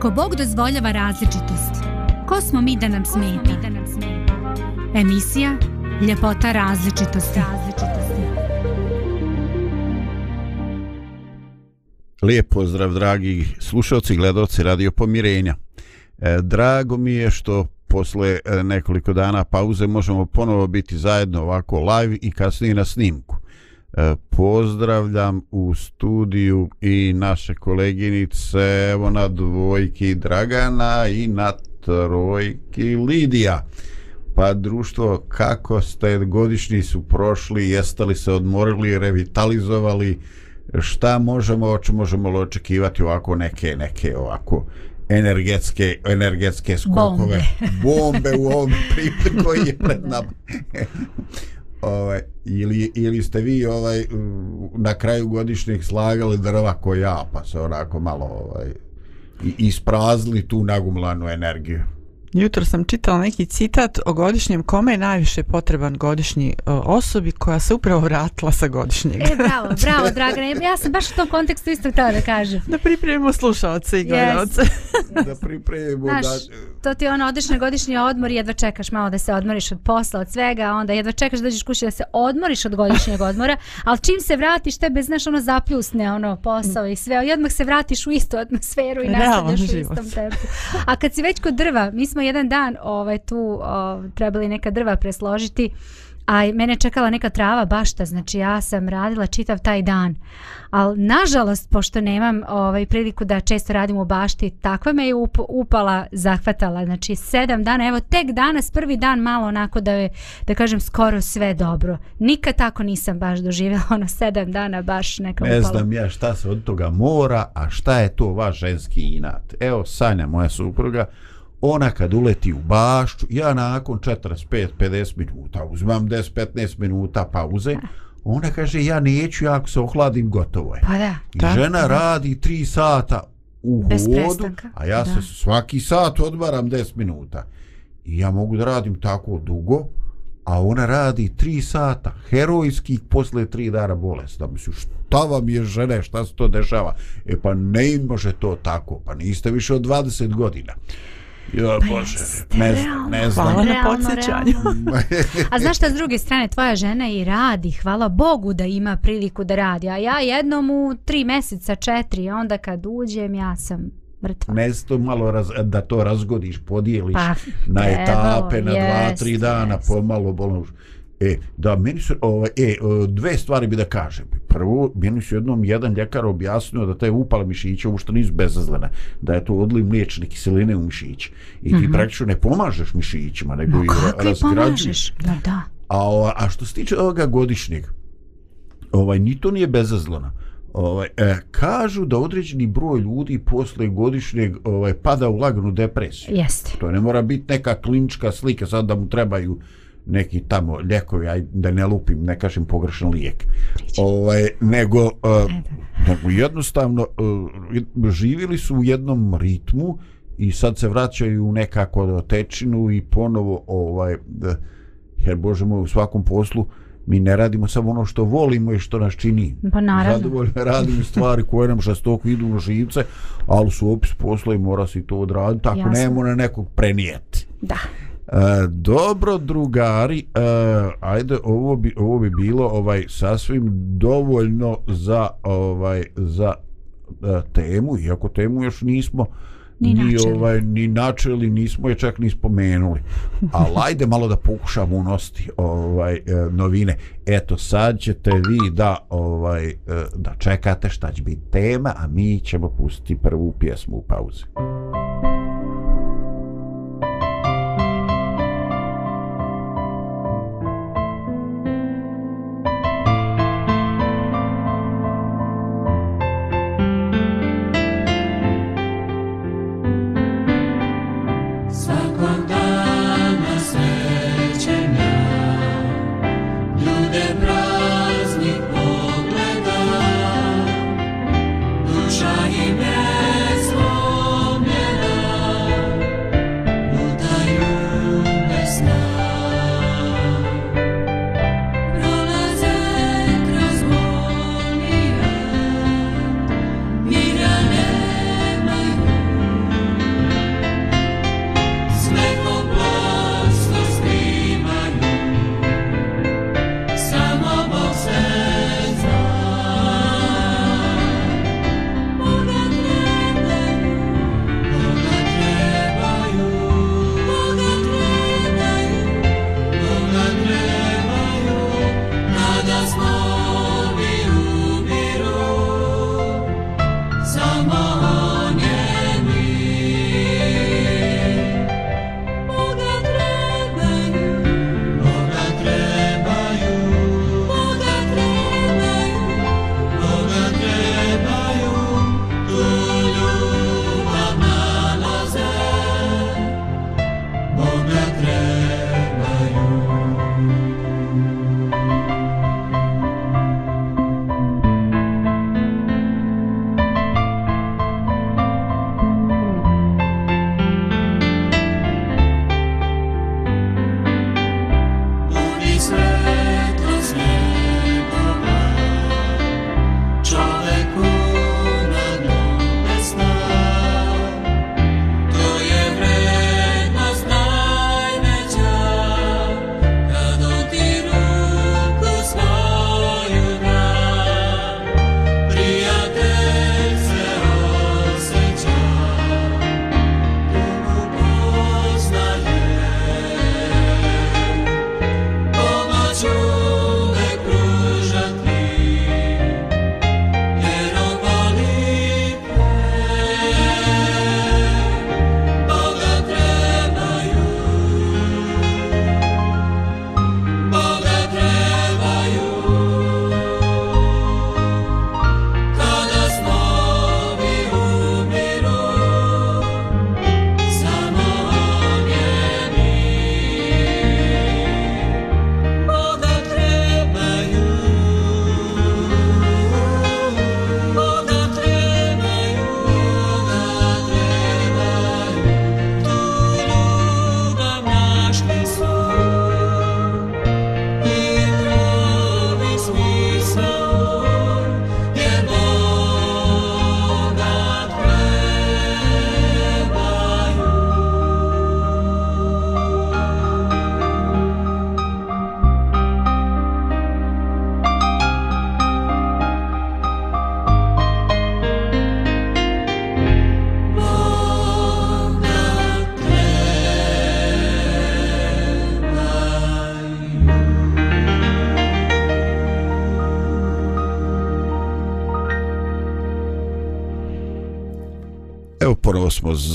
Ako Bog dozvoljava različitost, ko smo mi da nam smeta? Da nam smeta? Emisija Ljepota različitosti. različitosti. Lijep pozdrav, dragi slušalci i gledalci Radio Pomirenja. E, drago mi je što posle e, nekoliko dana pauze možemo ponovo biti zajedno ovako live i kasnije na snimku. E, pozdravljam u studiju i naše koleginice evo na dvojki Dragana i na trojki Lidija pa društvo kako ste godišnji su prošli jeste li se odmorili revitalizovali šta možemo oči možemo li očekivati ovako neke neke ovako energetske energetske skokove bombe, bombe u ovom pripremu koji je pred nama ovaj, ili, ili ste vi ovaj, na kraju godišnjih slagali drva ko ja, pa se onako malo ovaj, isprazili tu nagumlanu energiju? Jutro sam čitala neki citat o godišnjem kome je najviše potreban godišnji osobi koja se upravo vratila sa godišnjeg. E, bravo, bravo, Dragana. Ja sam baš u tom kontekstu isto htjela da kažem. Da pripremimo slušalce i yes. gledalce. Da pripremimo. Znaš, da... to ti je ono, odeš na godišnji odmor i jedva čekaš malo da se odmoriš od posla, od svega, onda jedva čekaš da dođeš kući da se odmoriš od godišnjeg odmora, ali čim se vratiš, tebe, znaš, ono, zapljusne ono, posao i sve, i odmah se vratiš u istu atmosferu i nastavljaš u istom tempu. A kad si već kod drva, mi smo smo jedan dan ovaj tu ovaj, trebali neka drva presložiti a mene čekala neka trava bašta znači ja sam radila čitav taj dan ali nažalost pošto nemam ovaj priliku da često radim u bašti takva me je up upala zahvatala znači sedam dana evo tek danas prvi dan malo onako da je da kažem skoro sve dobro nikad tako nisam baš doživjela ono sedam dana baš neka ne upala. znam ja šta se od toga mora a šta je to vaš ženski inat evo Sanja moja supruga ona kad uleti u bašću, ja nakon 45-50 minuta uzmam 10-15 minuta pauze, ona kaže ja neću, ja ako se ohladim, gotovo je. Pa da. I tako, žena da. radi 3 sata u Bez hodu, prestanka. a ja da. se svaki sat odmaram 10 minuta. I ja mogu da radim tako dugo, a ona radi 3 sata herojski posle 3 dana bolesti. Da mislim, šta vam je žene, šta se to dešava? E pa ne može to tako, pa niste više od 20 godina. Uh, Jo, pa Bože, jeste, ne, realno, ne znam. Hvala realno, na podsjećanju. a znaš šta, s druge strane, tvoja žena i radi, hvala Bogu da ima priliku da radi, a ja jednom u tri meseca, četiri, onda kad uđem, ja sam mrtva. Mesto malo raz, da to razgodiš, podijeliš pa, na trebalo, etape, na jest, dva, tri dana, jest. pomalo, bolno, E, da, meni su, ovo, ovaj, e, dve stvari bi da kažem. Prvo, meni su jednom jedan ljekar objasnio da te upale mišiće ušto nisu bezazlene, da je to odliv mliječne kiseline u mišić. I ti mm -hmm. praktično ne pomažeš mišićima, nego no, i razgrađuješ. Da, da. A, ovo, a što se tiče ovoga godišnjeg, ovaj, ni to nije bezazlena. Ovaj, eh, kažu da određeni broj ljudi posle godišnjeg ovaj, pada u lagnu depresiju. Jeste. To ne mora biti neka klinička slika, sad da mu trebaju neki tamo ljekovi, aj, da ne lupim, ne kažem pogrešan lijek. Ovaj, nego, uh, jednostavno, uh, živjeli su u jednom ritmu i sad se vraćaju u nekako tečinu i ponovo, ovaj, uh, jer Bože moj, u svakom poslu, mi ne radimo samo ono što volimo i što nas čini. Pa naravno. Zadovoljno radimo stvari koje nam šastoko idu u živce, ali su opis posla i mora se to odraditi, ako Jasno. nemamo na nekog prenijeti. Da. E, dobro drugari, e, ajde ovo bi ovo bi bilo ovaj sasvim dovoljno za ovaj za e, temu, iako temu još nismo ni, ni ovaj ni načeli, nismo je čak ni spomenuli. A ajde malo da pokušamo unositi ovaj e, novine. Eto sad ćete vi da ovaj e, da čekate šta će biti tema, a mi ćemo pustiti prvu pjesmu u pauzi. Thank you.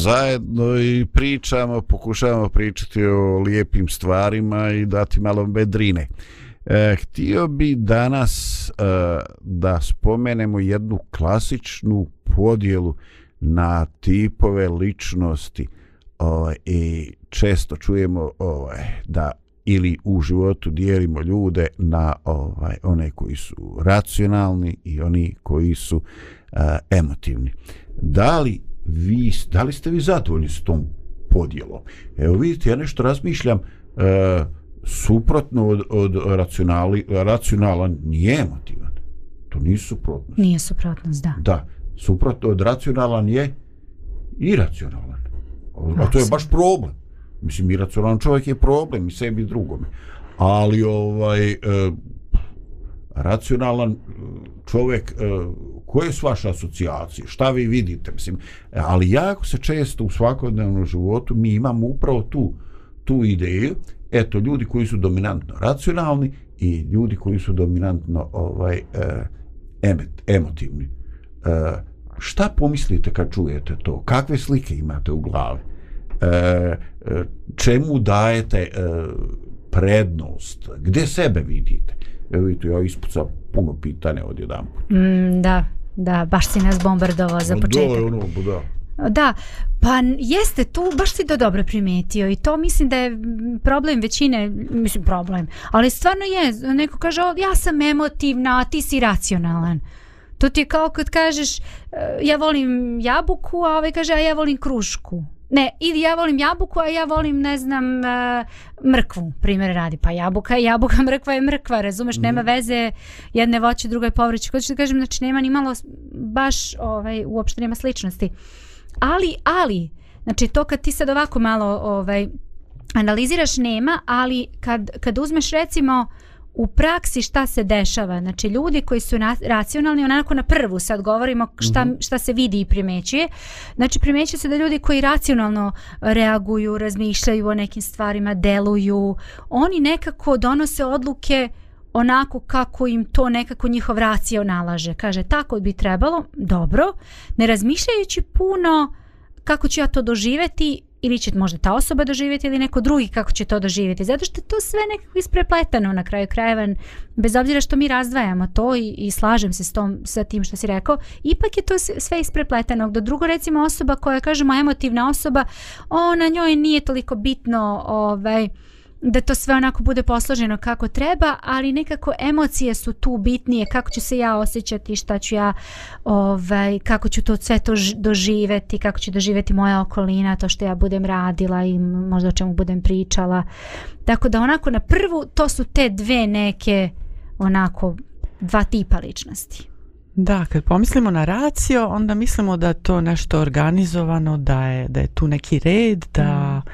zajedno i pričamo, pokušavamo pričati o lijepim stvarima i dati malo bedrine. E, htio bi danas e, da spomenemo jednu klasičnu podjelu na tipove ličnosti o, ovaj, i često čujemo ovaj da ili u životu dijelimo ljude na ovaj one koji su racionalni i oni koji su uh, emotivni. Da li vi, da li ste vi zadovoljni s tom podjelom? Evo vidite, ja nešto razmišljam, e, suprotno od, od racionali, racionalan nije emotivan. To nije suprotnost. Nije suprotnost, da. Da, suprotno od racionalan je iracionalan. A, a to je baš problem. Mislim, iracionalan čovjek je problem i sebi drugome. Ali, ovaj, e, racionalan e, čovjek, e, koje su vaše asocijacije, šta vi vidite, mislim, e, ali jako se često u svakodnevnom životu mi imamo upravo tu, tu ideju, eto, ljudi koji su dominantno racionalni i ljudi koji su dominantno ovaj, emet, emotivni. E, šta pomislite kad čujete to? Kakve slike imate u glavi? E, čemu dajete e, prednost? Gde sebe vidite? E, evo i tu ja ispucam puno pitanja od jedan put. Mm, da, da, baš si nas bombardovao za početak. Da, ono, pa da. Da, pa jeste tu, baš si to dobro primetio i to mislim da je problem većine, mislim problem, ali stvarno je, neko kaže, o, ja sam emotivna, a ti si racionalan. To ti je kao kad kažeš, e, ja volim jabuku, a ovaj kaže, a ja volim krušku. Ne, ili ja volim jabuku, a ja volim, ne znam, uh, mrkvu, primjer radi. Pa jabuka je jabuka, mrkva je mrkva, razumeš, nema mm. veze jedne voće, drugoj povrće. Ko ću da kažem, znači nema ni malo, baš ovaj, uopšte nema sličnosti. Ali, ali, znači to kad ti sad ovako malo ovaj, analiziraš, nema, ali kad, kad uzmeš recimo uh, u praksi šta se dešava, znači ljudi koji su na, racionalni, onako na prvu sad govorimo šta, mhm. šta se vidi i primećuje, znači primećuje se da ljudi koji racionalno e, reaguju, razmišljaju o nekim stvarima, deluju, oni nekako donose odluke onako kako im to nekako njihov racio nalaže. Kaže, tako bi trebalo, dobro, ne razmišljajući puno kako ću ja to doživeti, ili će možda ta osoba doživjeti ili neko drugi kako će to doživjeti. Zato što je to sve nekako isprepletano na kraju krajeva, bez obzira što mi razdvajamo to i, i slažem se s tom, sa tim što si rekao, ipak je to sve isprepletano. Da drugo recimo osoba koja kažemo emotivna osoba, ona njoj nije toliko bitno ovaj, uh, da to sve onako bude posloženo kako treba, ali nekako emocije su tu bitnije, kako ću se ja osjećati, šta ću ja, ovaj, kako ću to sve to doživeti, kako će doživeti moja okolina, to što ja budem radila i možda o čemu budem pričala. Tako da onako na prvu, to su te dve neke onako dva tipa ličnosti. Da, kad pomislimo na racio, onda mislimo da to nešto organizovano, da je, da je tu neki red, da... Mm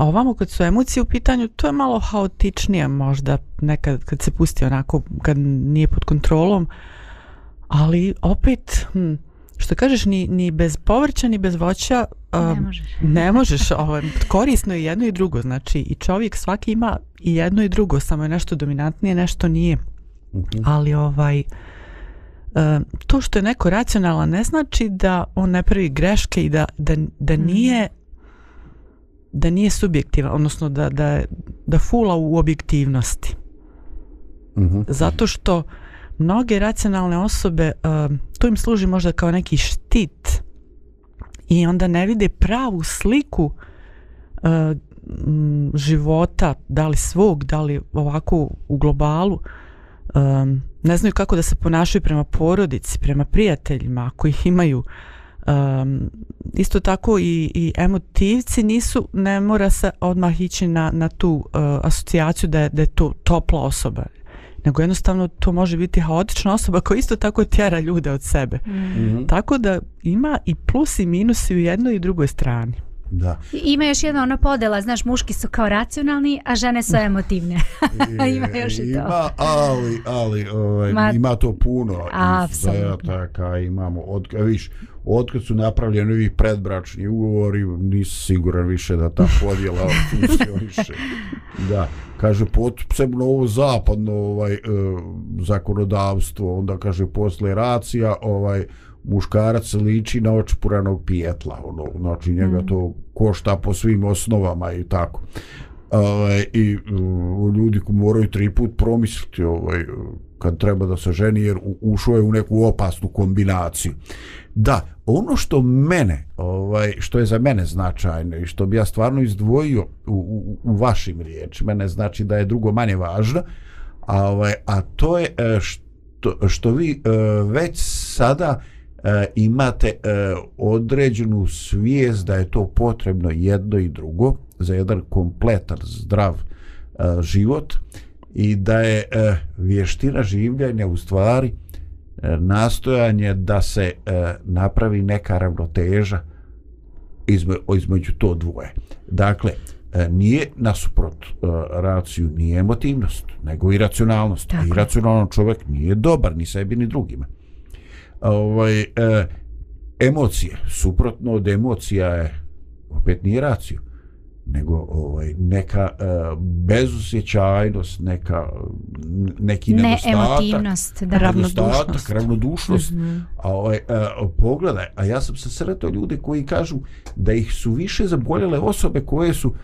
A ovamo kad su emocije u pitanju, to je malo haotičnije možda nekad kad se pusti onako, kad nije pod kontrolom. Ali opet, hm, što kažeš, ni, ni bez povrća, ni bez voća, um, ne možeš. ne možeš, ovaj, korisno je jedno i drugo. Znači i čovjek svaki ima i jedno i drugo, samo je nešto dominantnije, nešto nije. Mm -hmm. Ali ovaj... Um, to što je neko racionalan ne znači da on ne pravi greške i da, da, da mhm. nije mm -hmm da nije subjektivan, odnosno da, da, da fula u objektivnosti. Uhum. Zato što mnoge racionalne osobe, uh, eh, to im služi možda kao neki štit i onda ne vide pravu sliku uh, života, da li svog, da li ovako u globalu, um, ne znaju kako da se ponašaju prema porodici, prema prijateljima, ako ih imaju uh, um, isto tako i, i emotivci nisu, ne mora se odmah ići na, na tu uh, asocijaciju da, da je to topla osoba nego jednostavno to može biti haotična osoba koja isto tako tjera ljude od sebe mm -hmm. tako da ima i plus i minus i u jednoj i drugoj strani Da. Ima još jedna ona podela, znaš, muški su kao racionalni, a žene su emotivne. E, ima još i to. Ima, ali, ali, ovaj, Ma, ima to puno. Apsolutno. Da imamo, od, viš, otkad su napravljeni ovi predbračni ugovori, nisi siguran više da ta podjela funkcioniše. da, kaže, posebno ovo zapadno ovaj, eh, zakonodavstvo, onda kaže, posle racija, ovaj, muškarac liči na očpuranog pijetla, ono, znači njega mhm. to košta po svim osnovama i tako. E, I e, ljudi moraju tri put promisliti ovaj, kad treba da se ženi, jer ušao je u neku opasnu kombinaciju. Da, ono što mene, ovaj, što je za mene značajno i što bi ja stvarno izdvojio u, u, u vašim riječima, ne znači da je drugo manje važno, ovaj, a to je e, što, što vi e, već sada uh, uh, imate uh, određenu svijest da je to potrebno jedno i drugo za jedan kompletan zdrav uh, život i da je uh, vještina življenja u stvari uh, nastojanje da se uh, napravi neka ravnoteža izme, između to dvoje. Dakle, nije nasuprot uh, raciju, nije emotivnost, nego i racionalnost. Tako. I racionalan čovjek nije dobar ni sebi ni drugima ovaj, e, emocije, suprotno od emocija je, opet nije racio, nego ovaj neka uh, bezosjećajnost neka neki ne emotivnost da ravnodušnost ravnodušnost mm -hmm. a ovaj uh, pogledaj a ja sam se sretao ljude koji kažu da ih su više zaboljele osobe koje su uh,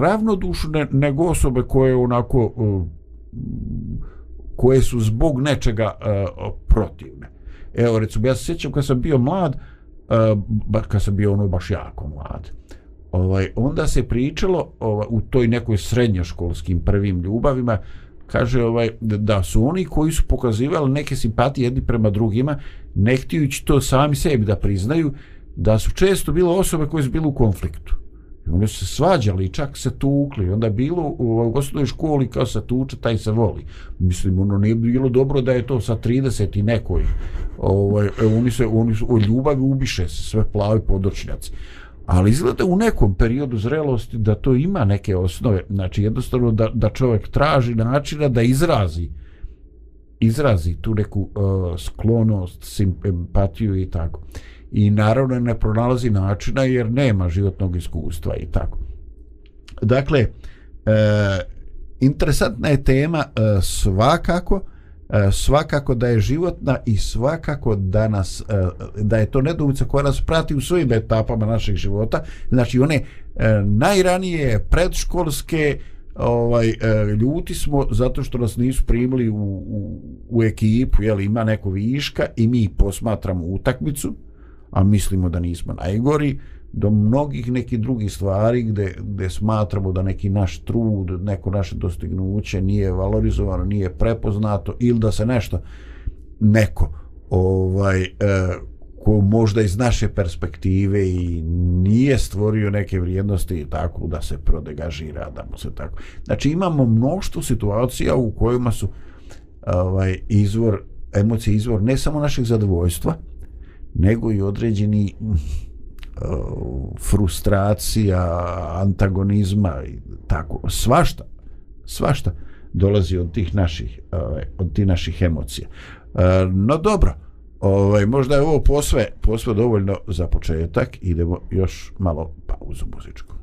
ravnodušne nego osobe koje onako uh, koje su zbog nečega uh, protivne Evo, recimo, ja se sjećam kad sam bio mlad, e, ba, kad sam bio ono baš jako mlad, ovaj, onda se pričalo ovaj, u toj nekoj srednjoškolskim prvim ljubavima, kaže ovaj da su oni koji su pokazivali neke simpatije jedni prema drugima, ne htijući to sami sebi da priznaju, da su često bile osobe koje su bile u konfliktu. I oni se svađali i čak se tukli. Onda je bilo u, u osnovnoj školi kao se tuče, taj se voli. Mislim, ono nije bilo dobro da je to sa 30 i nekoj. Ovo, ovaj, e, oni se, oni su, o ljubavi ubiše se sve plavi podočnjaci. Ali izgleda u nekom periodu zrelosti da to ima neke osnove. Znači, jednostavno da, da čovjek traži načina da izrazi izrazi tu neku uh, sklonost, simpatiju i tako. Uh, i naravno ne pronalazi načina jer nema životnog iskustva i tako. Dakle, e, interesantna je tema e, svakako, e, svakako da je životna i svakako da, nas, e, da je to nedumica koja nas prati u svojim etapama našeg života, znači one e, najranije predškolske, ovaj e, ljuti smo zato što nas nisu primili u, u, u ekipu, je ima neko viška i mi posmatramo utakmicu a mislimo da nismo najgori, do mnogih nekih drugih stvari gde, gde smatramo da neki naš trud, neko naše dostignuće nije valorizovano, nije prepoznato ili da se nešto neko ovaj e, ko možda iz naše perspektive i nije stvorio neke vrijednosti tako da se prodegažira da mu se tako znači imamo mnoštvo situacija u kojima su ovaj izvor emocije izvor ne samo našeg zadovoljstva nego i određeni eh, frustracija, antagonizma i tako, svašta, svašta dolazi od tih naših, ovaj, od tih naših emocija. Eh, no dobro, ovaj, možda je ovo posve, posve dovoljno za početak, idemo još malo pauzu muzičku.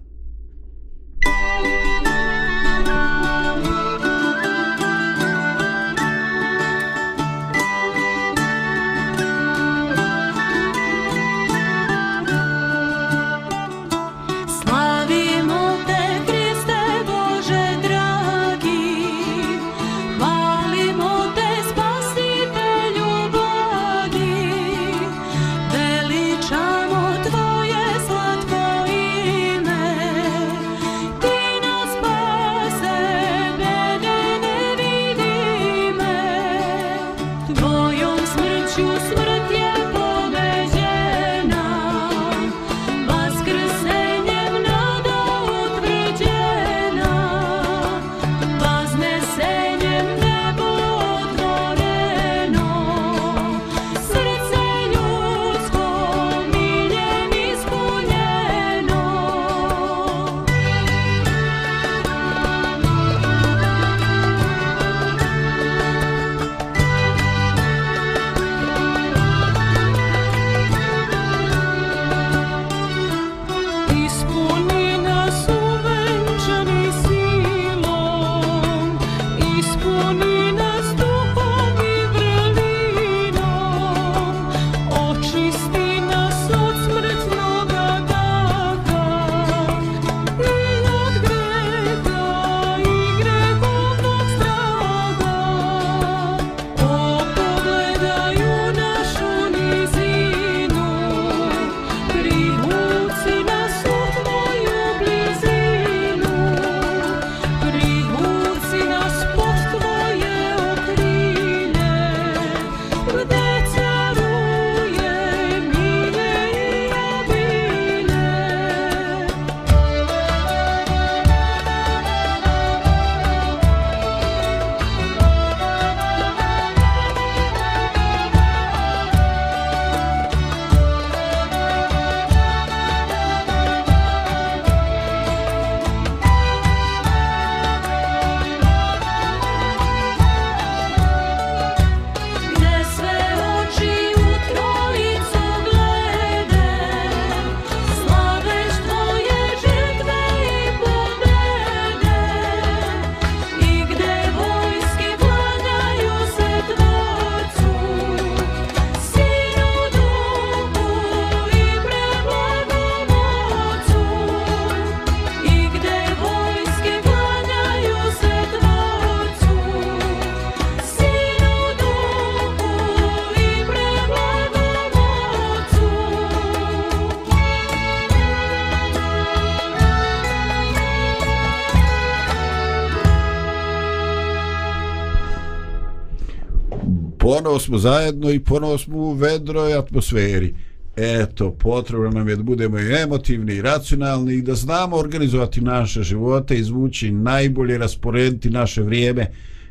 ponovo smo zajedno i ponovo smo u vedroj atmosferi. Eto, potrebno nam je da budemo i emotivni i racionalni i da znamo organizovati naše živote, izvući najbolje, rasporediti naše vrijeme,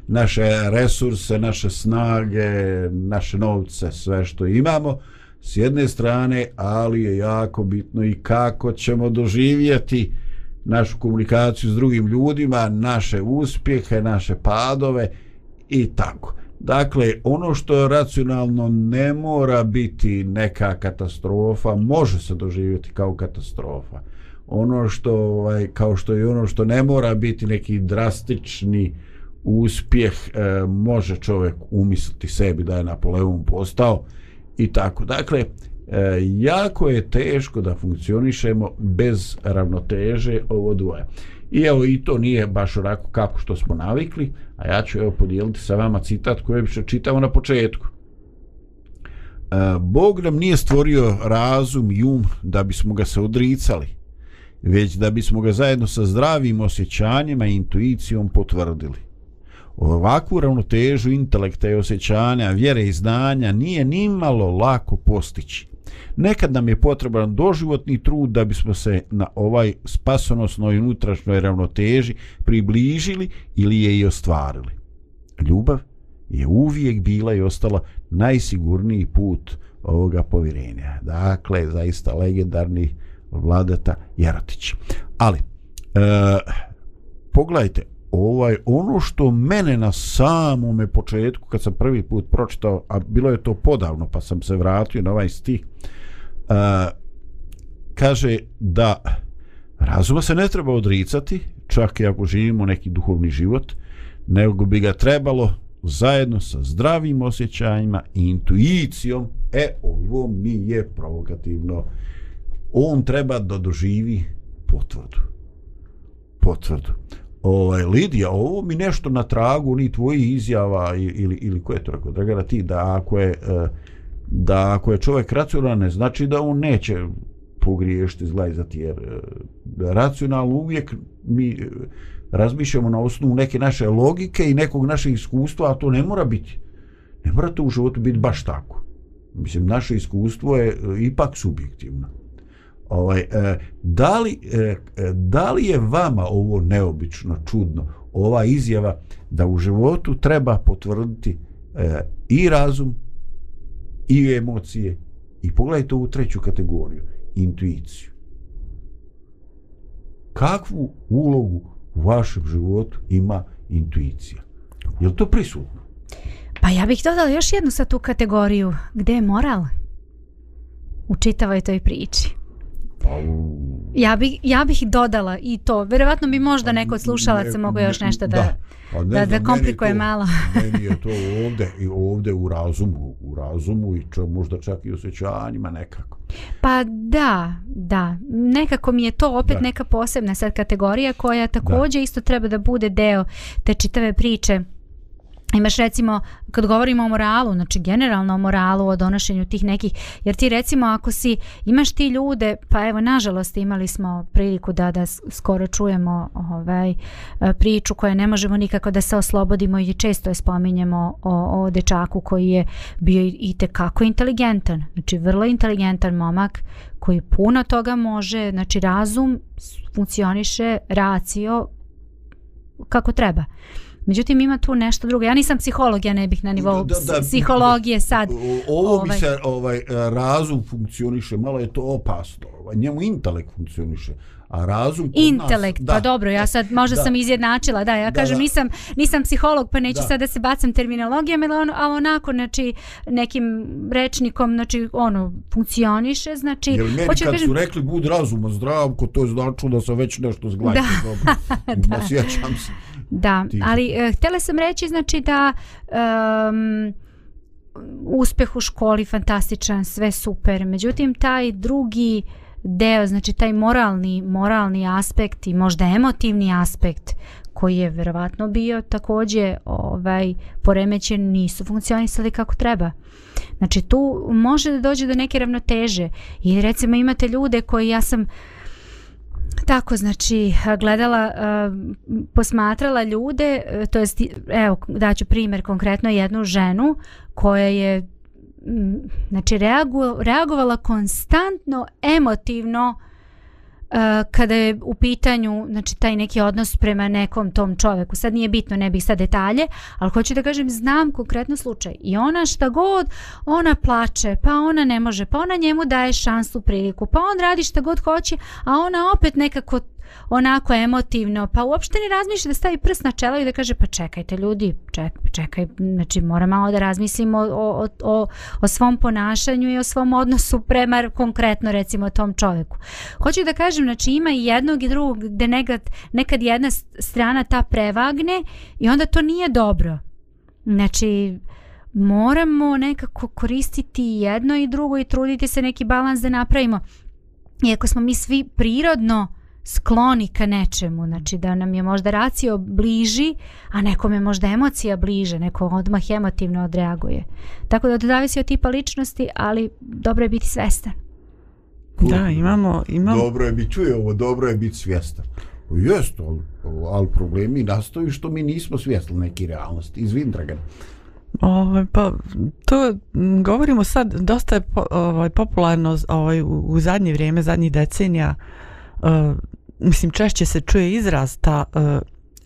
naše resurse, naše snage, naše novce, sve što imamo s jedne strane, ali je jako bitno i kako ćemo doživjeti našu komunikaciju s drugim ljudima, naše uspjehe, naše padove i tako. Dakle, ono što je racionalno ne mora biti neka katastrofa, može se doživjeti kao katastrofa. Ono što, ovaj, kao što je ono što ne mora biti neki drastični uspjeh, e, može čovjek umisliti sebi da je Napoleon postao i tako. Dakle, e, jako je teško da funkcionišemo bez ravnoteže ovo dvoje. I evo i to nije baš orako kako što smo navikli, a ja ću evo podijeliti sa vama citat koji bi se čitao na početku. E, Bog nam nije stvorio razum i um da bismo ga se odricali, već da bismo ga zajedno sa zdravim osjećanjima i intuicijom potvrdili. Ovakvu ravnotežu intelekta i osjećanja, vjere i znanja nije nimalo lako postići. Nekad nam je potreban doživotni trud da bismo se na ovaj spasonosnoj unutrašnjoj ravnoteži približili ili je i ostvarili. Ljubav je uvijek bila i ostala najsigurniji put ovoga povjerenja. Dakle, zaista legendarni vladata Jerotić. Ali, e, pogledajte, ovaj ono što mene na samome početku kad sam prvi put pročitao a bilo je to podavno pa sam se vratio na ovaj stih uh, kaže da razuma se ne treba odricati čak i ako živimo neki duhovni život nego bi ga trebalo zajedno sa zdravim osjećajima i intuicijom e ovo mi je provokativno on treba da doživi potvrdu potvrdu ovaj, Lidija, ovo mi nešto na tragu, ni tvoji izjava ili, ili koje to rekao, Dragana, ti da ako je, e, da ako je čovjek racionalan, ne znači da on neće pogriješiti, zglajzati, jer e, racionalno uvijek mi e, razmišljamo na osnovu neke naše logike i nekog našeg iskustva, a to ne mora biti. Ne mora to u životu biti baš tako. Mislim, naše iskustvo je ipak subjektivno ovaj e, da li e, e, da li je vama ovo neobično čudno ova izjava da u životu treba potvrditi e, i razum i emocije i pogledajte ovu treću kategoriju intuiciju kakvu ulogu u vašem životu ima intuicija je li to prisutno pa ja bih dodala još jednu sa tu kategoriju gde je moral u čitavoj toj priči Pa ja, bi, ja bih dodala i to. Verovatno bi možda pa neko od slušalaca ne, mogo još nešto da, da, pa ne da, znam, da komplikuje meni to, malo. meni je to ovde, i ovde u razumu, u razumu i čo, možda čak i u osjećanjima nekako. Pa da, da. Nekako mi je to opet da. neka posebna sad kategorija koja također da. isto treba da bude deo te čitave priče imaš recimo kad govorimo o moralu, znači generalno o moralu, o donošenju tih nekih, jer ti recimo ako si, imaš ti ljude, pa evo nažalost imali smo priliku da, da skoro čujemo ovaj, e, priču koje ne možemo nikako da se oslobodimo i često je spominjemo o, o dečaku koji je bio i tekako inteligentan, znači vrlo inteligentan momak koji puno toga može, znači razum funkcioniše racio kako treba. Uh, Međutim, ima tu nešto drugo. Ja nisam psiholog, ja ne bih na nivou da, da, psihologije sad. Ovo ovaj. bi se ovaj, e, razum funkcioniše, malo je to opasno. Ovaj, njemu intelekt funkcioniše a razum kod intelekt, nas, pa da. dobro, ja e, sad možda da. sam izjednačila, da, ja da, kažem da. Nisam, nisam psiholog, pa neću da. sad da se bacam terminologijama, ali, on, ali onako, znači nekim rečnikom, znači ono, funkcioniše, znači jer meni hoću kad kažem... su rekli, bud razuma zdrav ko to je značilo da sam već nešto zglajio da, da, da da, ali uh, htjela sam reći znači da um, uspeh u školi fantastičan, sve super međutim, taj drugi uh, deo, znači taj moralni, moralni aspekt i možda emotivni aspekt koji je verovatno bio takođe ovaj, poremećen nisu funkcionisali kako treba. Znači tu može da dođe do neke ravnoteže i recimo imate ljude koji ja sam Tako, znači, gledala, posmatrala ljude, e, to jest, evo, daću primjer konkretno jednu ženu koja je znači reagu, reagovala konstantno emotivno Uh, kada je u pitanju znači taj neki odnos prema nekom tom čoveku sad nije bitno ne bih sad detalje ali hoću da kažem znam konkretno slučaj i ona šta god ona plače pa ona ne može pa ona njemu daje šansu priliku pa on radi šta god hoće a ona opet nekako onako emotivno, pa uopšte ne razmišlja da stavi prst na čelo i da kaže pa čekajte ljudi, ček, čekaj, znači mora malo da razmislimo o, o, o, o svom ponašanju i o svom odnosu prema konkretno recimo tom čoveku. Hoću da kažem, znači ima i jednog i drugog gde nekad, nekad jedna strana ta prevagne i onda to nije dobro. Znači, moramo nekako koristiti jedno i drugo i truditi se neki balans da napravimo. Iako smo mi svi prirodno uh, skloni ka nečemu, znači da nam je možda racio bliži, a nekom je možda emocija bliže, neko odmah emotivno odreaguje. Tako da to zavisi od tipa ličnosti, ali dobro je biti svestan. Da, imamo, imamo. Dobro je biti, čuje ovo, dobro je biti svjestan. Jest, ali, ali problemi nastaju što mi nismo svjesni neki realnosti. Izvim, Dragan. Ove, pa to govorimo sad, dosta je po, ove, ovaj, popularno ove, ovaj, u, u zadnje vrijeme, zadnjih decenija, E, mislim češće se čuje izraz ta uh,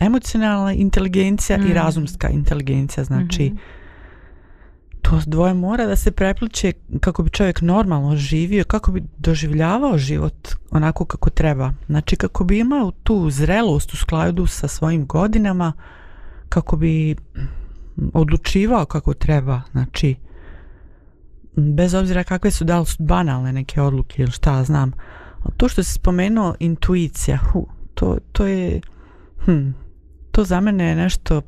emocionalna inteligencija mm. i razumska inteligencija znači mm -hmm. To dvoje mora da se prepliče kako bi čovjek normalno živio, kako bi doživljavao život onako kako treba. Znači kako bi imao tu zrelost u skladu sa svojim godinama, kako bi odlučivao kako treba. Znači, bez obzira kakve su da li su banalne neke odluke ili šta znam, uh, To što si spomenuo intuicija, hu, to, to je, hm, to za mene je nešto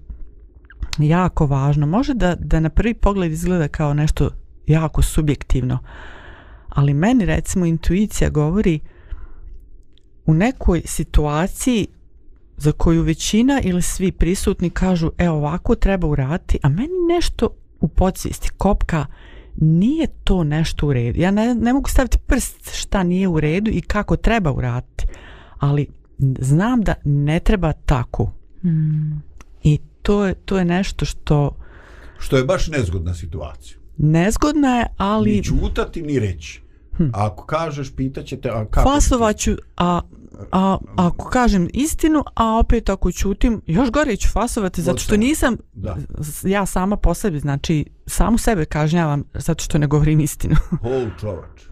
jako važno. Može da, da na prvi pogled izgleda kao nešto jako subjektivno, ali meni recimo intuicija govori u nekoj situaciji za koju većina ili svi prisutni kažu e ovako treba uraditi, a meni nešto u podsvijesti kopka, nije to nešto u redu. Ja ne, ne mogu staviti prst šta nije u redu i kako treba uraditi, ali znam da ne treba tako. Mm. I to je, to je nešto što... Što je baš nezgodna situacija. Nezgodna je, ali... Ni čutati, ni reći. Hm. Ako kažeš, pitaće te... A kako Fasovaću, a A ako kažem istinu, a opet ako ćutim, još gore ću fasovati zato što nisam da. ja sama po sebi, znači samu sebe kažnjavam zato što ne govorim istinu. O, čovač.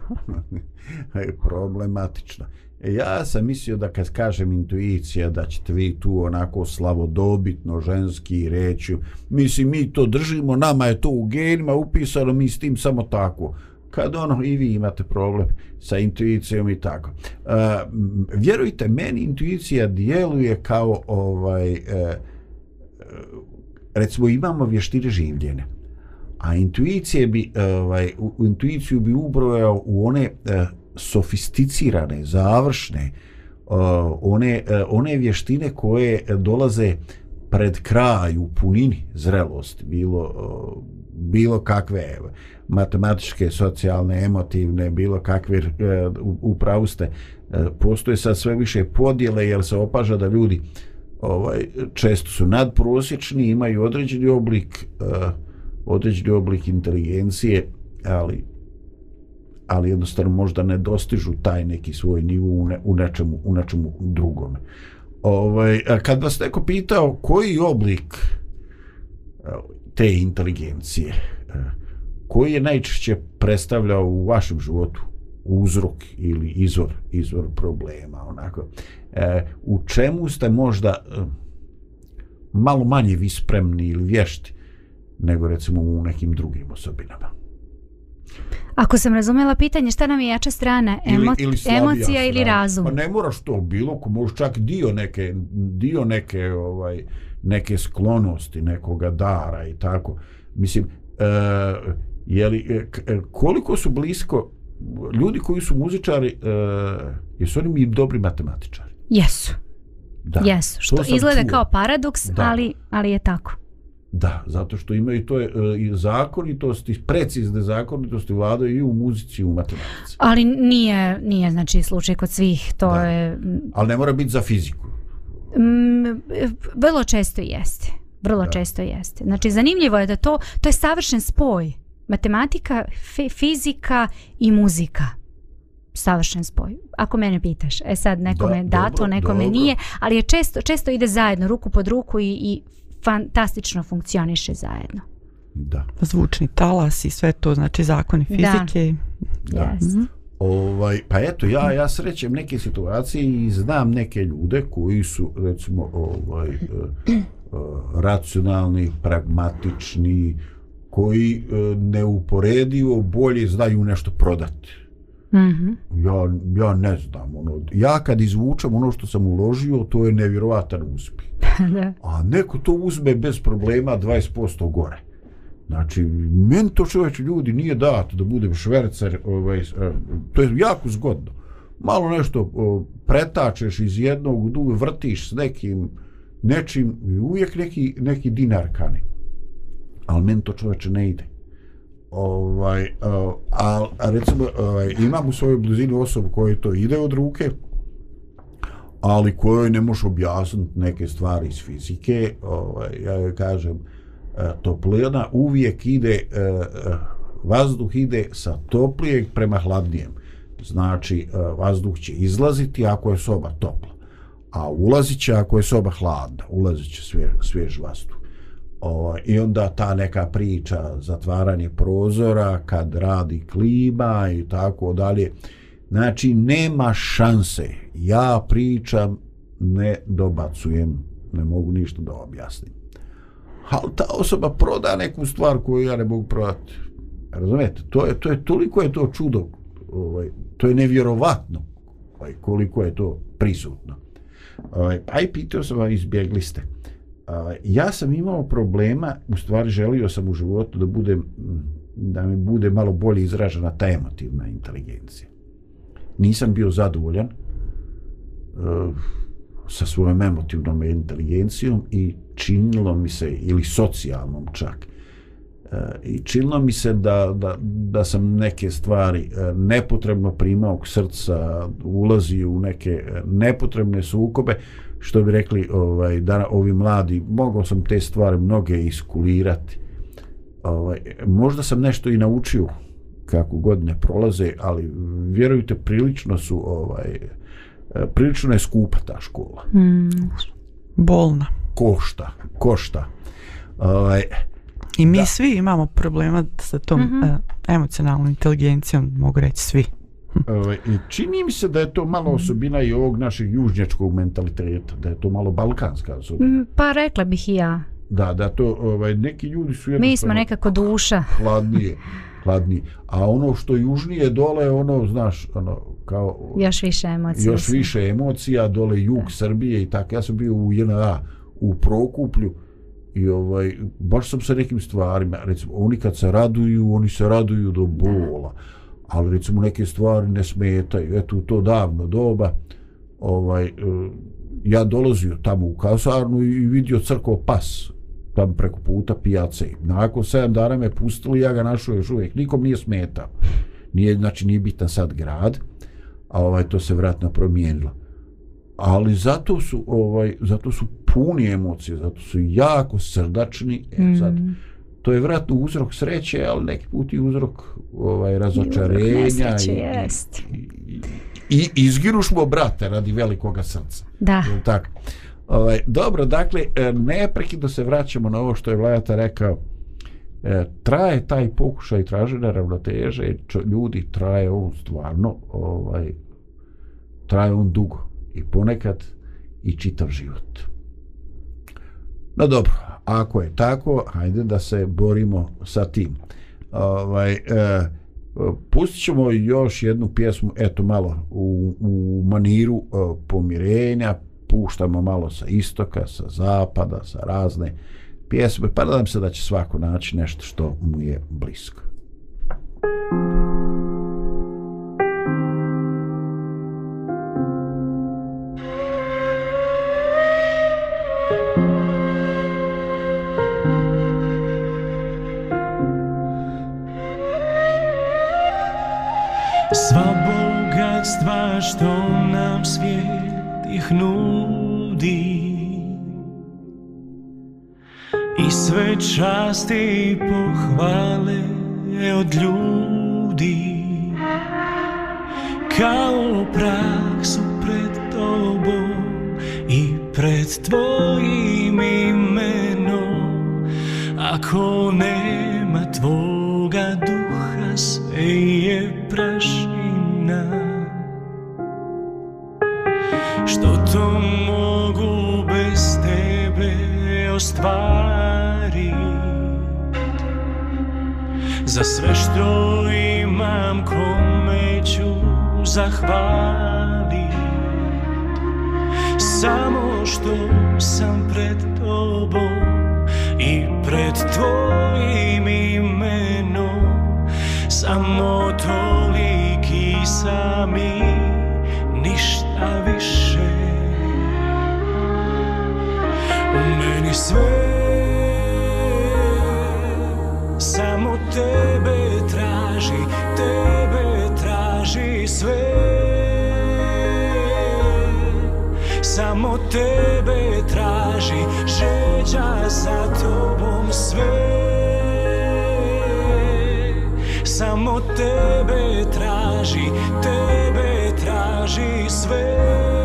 Problematično. E, ja sam mislio da kad kažem intuicija da ćete vi tu onako slavodobitno ženski reći, mislim mi to držimo, nama je to u genima upisano, mi s tim samo tako kad ono i vi imate problem sa intuicijom i tako. E, vjerujte, meni intuicija djeluje kao ovaj e, e, recimo imamo vještine življenja. A intuicije bi ovaj u, intuiciju bi ubrojao u one e, sofisticirane, završne e, one e, one vještine koje dolaze e, pred kraj u punini zrelosti bilo bilo kakve matematičke, socijalne, emotivne, bilo kakve e, upravuste, e, postoje sad sve više podjele jer se opaža da ljudi ovaj često su nadprosječni, imaju određeni oblik e, određeni oblik inteligencije, ali ali jednostavno možda ne dostižu taj neki svoj nivo u nečemu, u nečemu drugome. Uh, Ovaj, kad vas neko pitao koji oblik e, te inteligencije, e, koji je najčešće predstavljao u vašem životu uzrok ili izvor, izvor problema, onako, e, u čemu ste možda malo manje vi spremni ili vješti nego recimo u nekim drugim osobinama? Ako sam razumela pitanje, šta nam je jača strana? Emo ili, ili emocija strana. ili razum? Pa ne moraš to bilo, ko možeš čak dio neke, dio neke, ovaj, neke sklonosti, nekoga dara i tako. Mislim, e, je li, e, e koliko su blisko ljudi koji su muzičari, e, jesu oni mi dobri matematičari? Jesu. Da. Jesu, što izgleda čuo. kao paradoks, da. ali, ali je tako. Da, zato što imaju to e, i zakonitosti, precizne zakonitosti vladaju i u muzici i u matematici. Ali nije, nije znači slučaj kod svih, to da. je... Ali ne mora biti za fiziku. Mm, vrlo često jeste. Vrlo da. često jeste. Znači zanimljivo je da to, to je savršen spoj. Matematika, fizika i muzika savršen spoj. Ako mene pitaš, e sad nekome da, dato, dobro, nekome dobro. nije, ali je često često ide zajedno ruku pod ruku i i fantastično funkcioniše zajedno. Da. Zvučni talas i sve to, znači zakoni fizike. Da. da. Yes. Mhm. Ovaj, pa eto, ja, ja srećem neke situacije i znam neke ljude koji su, recimo, ovaj, eh, eh racionalni, pragmatični, koji eh, neuporedivo bolje znaju nešto prodati. -hmm. ja, ja ne znam. Ono, ja kad izvučem ono što sam uložio, to je nevjerovatan uspjeh. A neko to uzme bez problema 20% gore. Znači, meni to čoveč ljudi nije dato da budem švercer, ovaj, eh, to je jako zgodno. Malo nešto pretačeš iz jednog u drugo, vrtiš s nekim, nečim, uvijek neki, neki dinar kani. Ali meni to čoveče ne ide ovaj, uh, a, a recimo ovaj, imam u svojoj blizini osobu koja to ide od ruke ali kojoj ne možeš objasniti neke stvari iz fizike ovaj, ja joj kažem uh, e, toplina uvijek ide uh, vazduh ide sa toplijeg prema hladnijem znači uh, vazduh će izlaziti ako je soba topla a ulazit će ako je soba hladna ulazit će svjež, svjež vazduh Ovo, ovaj, I onda ta neka priča, zatvaranje prozora, kad radi klima i tako dalje. Znači, nema šanse. Ja pričam, ne dobacujem, ne mogu ništa da objasnim. Ali ta osoba proda neku stvar koju ja ne mogu prodati. Razumete, to je, to je, toliko je to čudo, ovaj, to je nevjerovatno ovaj, koliko je to prisutno. Ovaj, pa i pitao sam vam, izbjegli ste. Uh, ja sam imao problema, u stvari želio sam u životu da budem da mi bude malo bolje izražena ta emotivna inteligencija. Nisam bio zadovoljan e, sa svojom emotivnom inteligencijom i činilo mi se, ili socijalnom čak, e, i činilo mi se da, da, da sam neke stvari e, nepotrebno primao k srca, ulazio u neke nepotrebne sukobe, su što bi rekli ovaj da ovi mladi mogao sam te stvari mnoge iskulirati ovaj možda sam nešto i naučio kako godine prolaze ali vjerujte prilično su ovaj prilično je skupa ta škola mm, bolna košta košta ovaj i mi da. svi imamo problema sa tom mm -hmm. uh, emocionalnom inteligencijom mogu reći svi Ovaj, čini mi se da je to malo osobina i ovog našeg južnjačkog mentaliteta, da je to malo balkanska osobina. Mm, pa rekla bih i ja. Da, da to, ovaj, neki ljudi su jednostavno... Mi smo nekako duša. Hladnije, hladnije. A ono što južnije dole, ono, znaš, ono, kao... Još više emocija. Još više emocija, dole jug da. Srbije i tako. Ja sam bio u JNA, u Prokuplju, i ovaj, baš sam sa nekim stvarima, recimo, oni kad se raduju, oni se raduju do bola. Da ali recimo neke stvari ne smetaju, eto u to davno doba, ovaj, e, ja dolazio tamo u kasarnu i vidio crko pas tam preko puta pijace. Nakon 7 dana me pustili, ja ga našao još uvijek, nikom nije smetao. Nije, znači nije bitan sad grad, a ovaj, to se vratno promijenilo. Ali zato su, ovaj, zato su puni emocije, zato su jako srdačni. E, mm. sad, to je vratno uzrok sreće, ali neki put i uzrok ovaj, razočarenja. I, uzrok nesreće, i, i, i, I izginuš mu brate radi velikoga srca. Da. Tako. Ovaj, dobro, dakle, e, neprekidno se vraćamo na ovo što je Vlajata rekao. E, traje taj pokušaj tražene ravnoteže, čo, ljudi traje on stvarno, ovaj, traje on dugo i ponekad i čitav život. No dobro, ako je tako, hajde da se borimo sa tim. Ovaj, e, pustit ćemo još jednu pjesmu, eto malo, u, u maniru e, pomirenja, puštamo malo sa istoka, sa zapada, sa razne pjesme, pa nadam se da će svako naći nešto što mu je blisko. Thank you. što nam svijet ih nudi I sve časti i pohvale od ljudi Kao prah su pred tobom i pred tvojim imenom Ako nema tvoga duha sve je prašina to mogu bez tebe ostvarit Za sve što imam kome ću zahvalit Samo što sam pred tobom i pred tvojim imenom Samo toliki sami ništa više meni sve samo tebe traži tebe traži sve samo tebe traži žeđa za tobom sve samo tebe traži tebe traži sve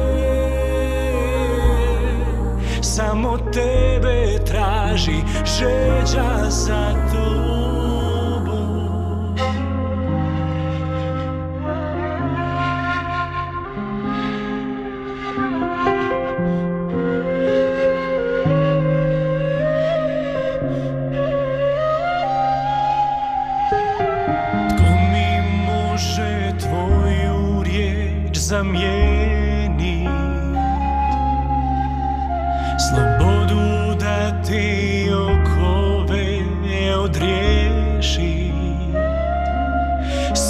samo tebe traži, žeđa za tebe.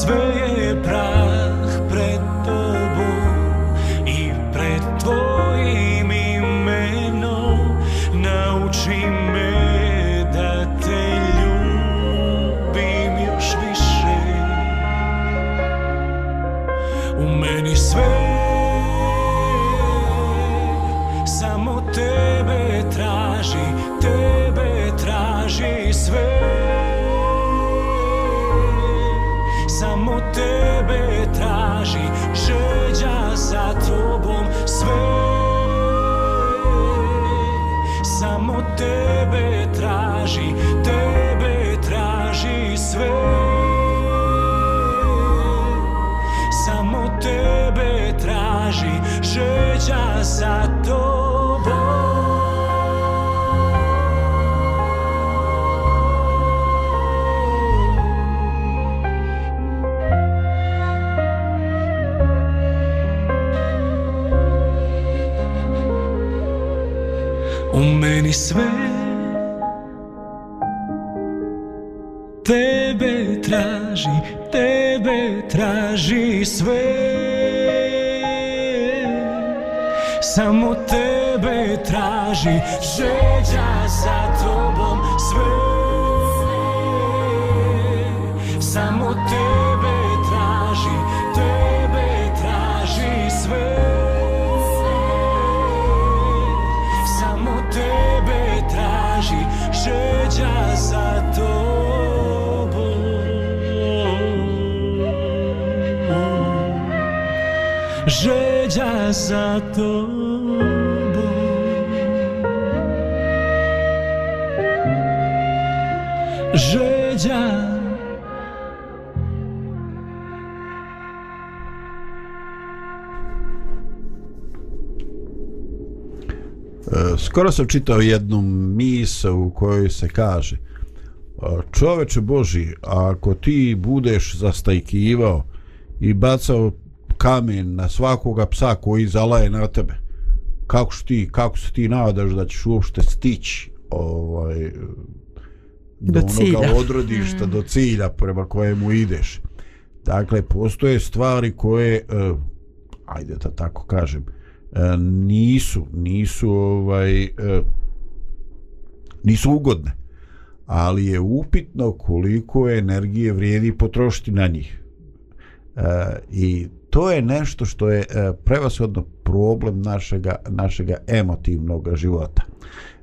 It's very sve Tebe traži, tebe traži sve Samo tebe traži Žeđa za tobom sve Samo tebe traži Tebe traži sve Samo tebe traži Žeđa za leđa za to Žeđa e, Skoro sam čitao jednu misa u kojoj se kaže Čoveče Boži, ako ti budeš zastajkivao i bacao kamen na svakoga psa koji zalaje na tebe. Kako ti, kako se ti nadaš da ćeš uopšte stići ovaj, do, do cilja. onoga odrodišta, mm. do cilja prema kojemu ideš. Dakle, postoje stvari koje, eh, ajde da tako kažem, eh, nisu, nisu, ovaj, eh, nisu ugodne ali je upitno koliko energije vrijedi potrošiti na njih. E, I to je nešto što je e, prevashodno problem našega, našega emotivnog života.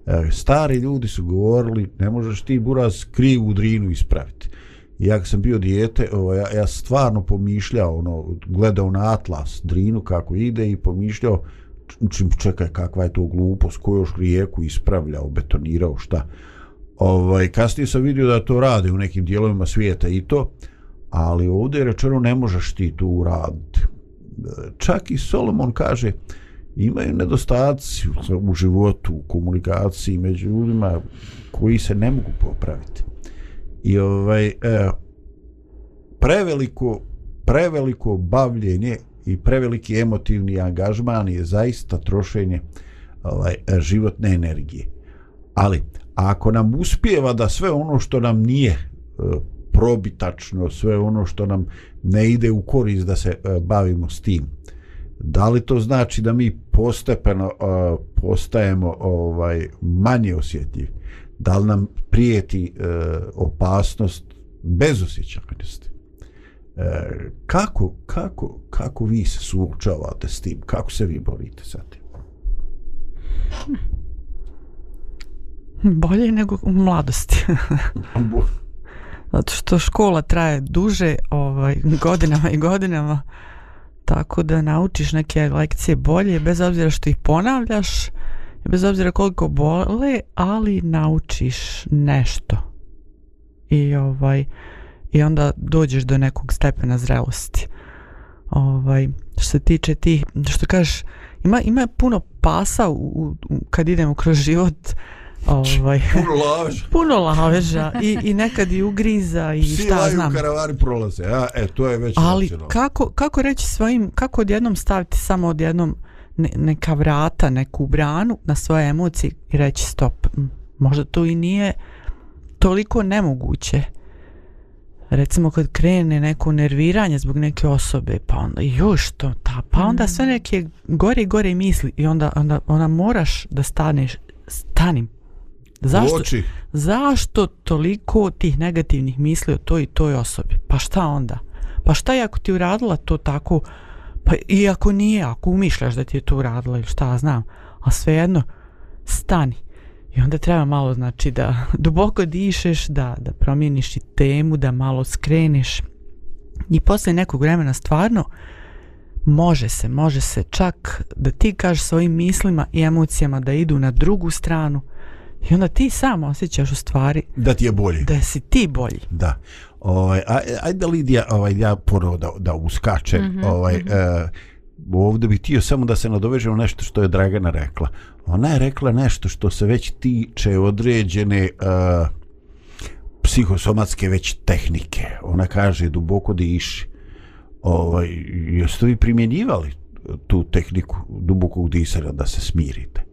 E, stari ljudi su govorili, ne možeš ti buraz krivu drinu ispraviti. Ja kad sam bio dijete, ovo, ja, ja stvarno pomišljao, ono, gledao na atlas drinu kako ide i pomišljao, čim znači, čekaj kakva je to glupost, koju još rijeku ispravljao, betonirao, šta. Ovaj, kasnije sam vidio da to radi u nekim dijelovima svijeta i to, ali ovdje je rečeno ne možeš ti tu uraditi. E, čak i Solomon kaže imaju nedostaci u životu, u komunikaciji među ljudima koji se ne mogu popraviti. I ovaj, e, preveliko, preveliko bavljenje i preveliki emotivni angažman je zaista trošenje ovaj, e, životne energije. Ali ako nam uspijeva da sve ono što nam nije e, probitačno sve ono što nam ne ide u korist da se e, bavimo s tim. Da li to znači da mi postepeno e, postajemo ovaj manje osjetljivi? Da li nam prijeti e, opasnost bezosjećajnosti? Kako, kako, kako vi se suočavate s tim? Kako se vi borite sa tim? Bolje nego u mladosti. zato što škola traje duže ovaj, godinama i godinama tako da naučiš neke lekcije bolje bez obzira što ih ponavljaš bez obzira koliko bole ali naučiš nešto i ovaj i onda dođeš do nekog stepena zrelosti ovaj što se tiče ti što kažeš ima, ima puno pasa u, u, kad idemo kroz život mm. Znači, ovaj. Puno laža. Puno laža i, i nekad i ugriza i Psi šta laju, znam. Psi karavari prolaze, a e, to je već Ali ono. kako, kako reći svojim, kako odjednom staviti samo odjednom ne, neka vrata, neku branu na svoje emocije i reći stop. Možda to i nije toliko nemoguće. Recimo kad krene neko nerviranje zbog neke osobe, pa onda još to, ta, pa onda sve mm. neke gore i gore misli i onda, onda, onda moraš da staneš, stanim, Zašto, oči. zašto toliko tih negativnih misli o toj i toj osobi? Pa šta onda? Pa šta je ako ti uradila to tako? Pa i ako nije, ako umišljaš da ti je to uradila ili šta znam. A svejedno, stani. I onda treba malo znači da duboko dišeš, da, da promijeniš i temu, da malo skreneš. I posle nekog vremena stvarno može se, može se čak da ti kažeš svojim mislima i emocijama da idu na drugu stranu, I onda ti sam osjećaš u stvari da ti je bolji. Da si ti bolji. Da. Ovaj ajde Lidija, ovaj ja poro da da uskačem. Mm -hmm, ovaj mm -hmm. e, eh, ovde bih tio samo da se nadovežem nešto što je Dragana rekla. Ona je rekla nešto što se već tiče određene e, psihosomatske već tehnike. Ona kaže duboko diši. Ovaj jeste vi primjenjivali tu tehniku dubokog disanja da se smirite?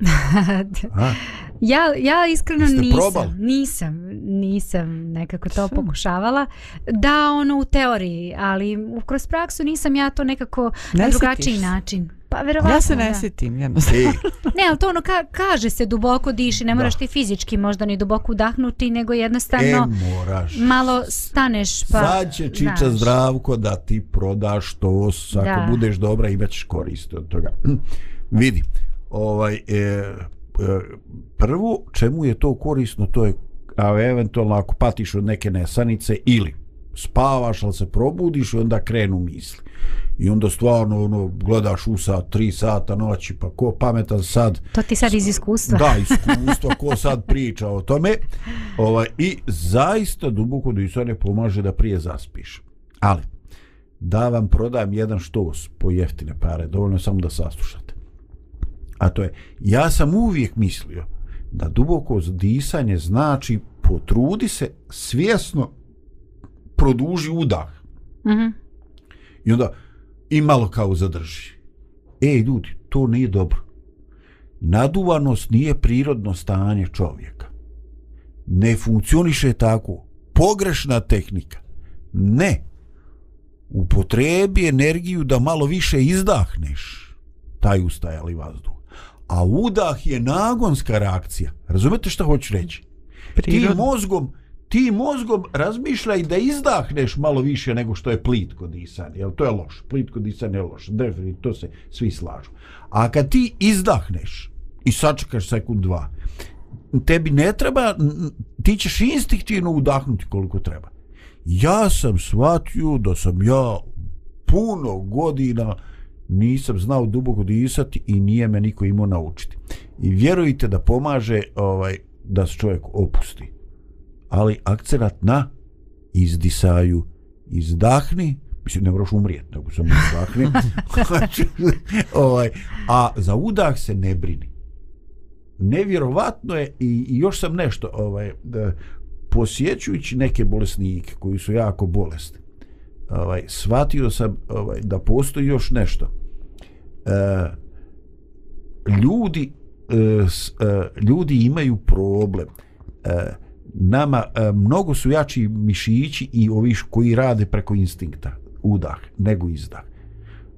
ja, ja iskreno Jeste nisam, probali? nisam, nisam nekako to Sve. pokušavala. Da, ono u teoriji, ali kroz praksu nisam ja to nekako ne na drugačiji način. Pa verovatno Ja se ne da. sjetim Ne, ali to ono ka, kaže se duboko diši Ne moraš da. ti fizički možda ni duboko udahnuti Nego jednostavno e, moraš. Malo staneš pa, Sad će čiča znaš. zdravko da ti prodaš to Ako da. budeš dobra imaćeš korist od toga Vidi ovaj e, e, prvo čemu je to korisno to je a eventualno ako patiš od neke nesanice ili spavaš ali se probudiš i onda krenu misli i onda stvarno ono, gledaš u sat, tri sata noći pa ko pametan sad to ti sad iz iskustva da iskustva ko sad priča o tome ovaj, i zaista duboko da isto ne pomaže da prije zaspiš ali da vam prodajem jedan štos po jeftine pare dovoljno je samo da saslušate a to je ja sam uvijek mislio da duboko disanje znači potrudi se svjesno produži udah. Mhm. I onda i malo kao zadrži. Ej ljudi, to nije dobro. Naduvanost nije prirodno stanje čovjeka. Ne funkcioniše tako. Pogrešna tehnika. Ne. Upotrebi energiju da malo više izdahneš taj ustajali vazduh a udah je nagonska reakcija. Razumete što hoću reći? Prirodno. Ti mozgom, ti mozgom razmišljaj da izdahneš malo više nego što je plitko disanje. Jel to je loš? Plitko disanje je loš. Definitivno, to se svi slažu. A kad ti izdahneš i sačekaš sekund dva, tebi ne treba, ti ćeš instinktivno udahnuti koliko treba. Ja sam shvatio da sam ja puno godina uh, nisam znao duboko disati i nije me niko imao naučiti. I vjerujte da pomaže ovaj da se čovjek opusti. Ali akcerat na izdisaju, izdahni, mislim ne moraš umrijeti, nego samo izdahni. ovaj, a za udah se ne brini. Nevjerovatno je i, i još sam nešto ovaj da, posjećujući neke bolesnike koji su jako bolesni ovaj, shvatio sam ovaj, da postoji još nešto. E, ljudi, e, e, ljudi imaju problem. E, nama e, mnogo su jači mišići i ovi koji rade preko instinkta, udah, nego izdah.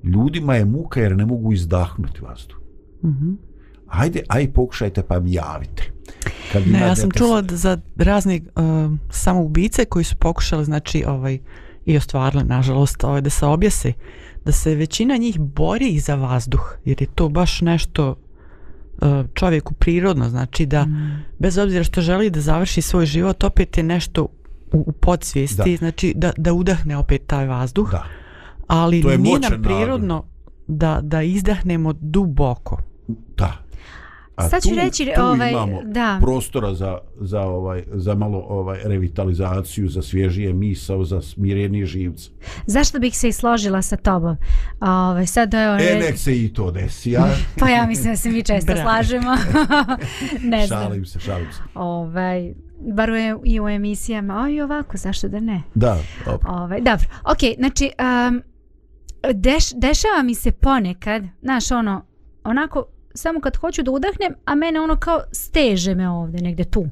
Ljudima je muka jer ne mogu izdahnuti vazduh. Mm -hmm. Ajde, aj pokušajte pa mi javite. Kad ne, ja sam čula da za razne uh, samoubice koji su pokušali, znači, ovaj, uh, i ostvarile, nažalost, ove ovaj, da se objese, da se većina njih bori za vazduh, jer je to baš nešto e, čovjeku prirodno, znači da mm. bez obzira što želi da završi svoj život, opet je nešto u, u podsvijesti, da. znači da, da udahne opet taj vazduh, da. ali to nije nam prirodno da, da izdahnemo duboko. Da, A Sad ću tu, reći tu ovaj imamo da prostora za za ovaj za malo ovaj revitalizaciju za svježije misao za smireni živac. Zašto bih se i složila sa tobom? Ovaj sad je ovaj... E nek se i to desi, ja. pa ja mislim da se mi često slažemo. ne znam. Šalim se, šalim se. Ovaj bar e- i u emisijama, a i ovako, zašto da ne? Da, dobro. Ovaj, dobro, ok, znači, um, deš, dešava mi se ponekad, znaš, ono, onako, samo kad hoću da udahnem, a mene ono kao steže me ovde negde tu.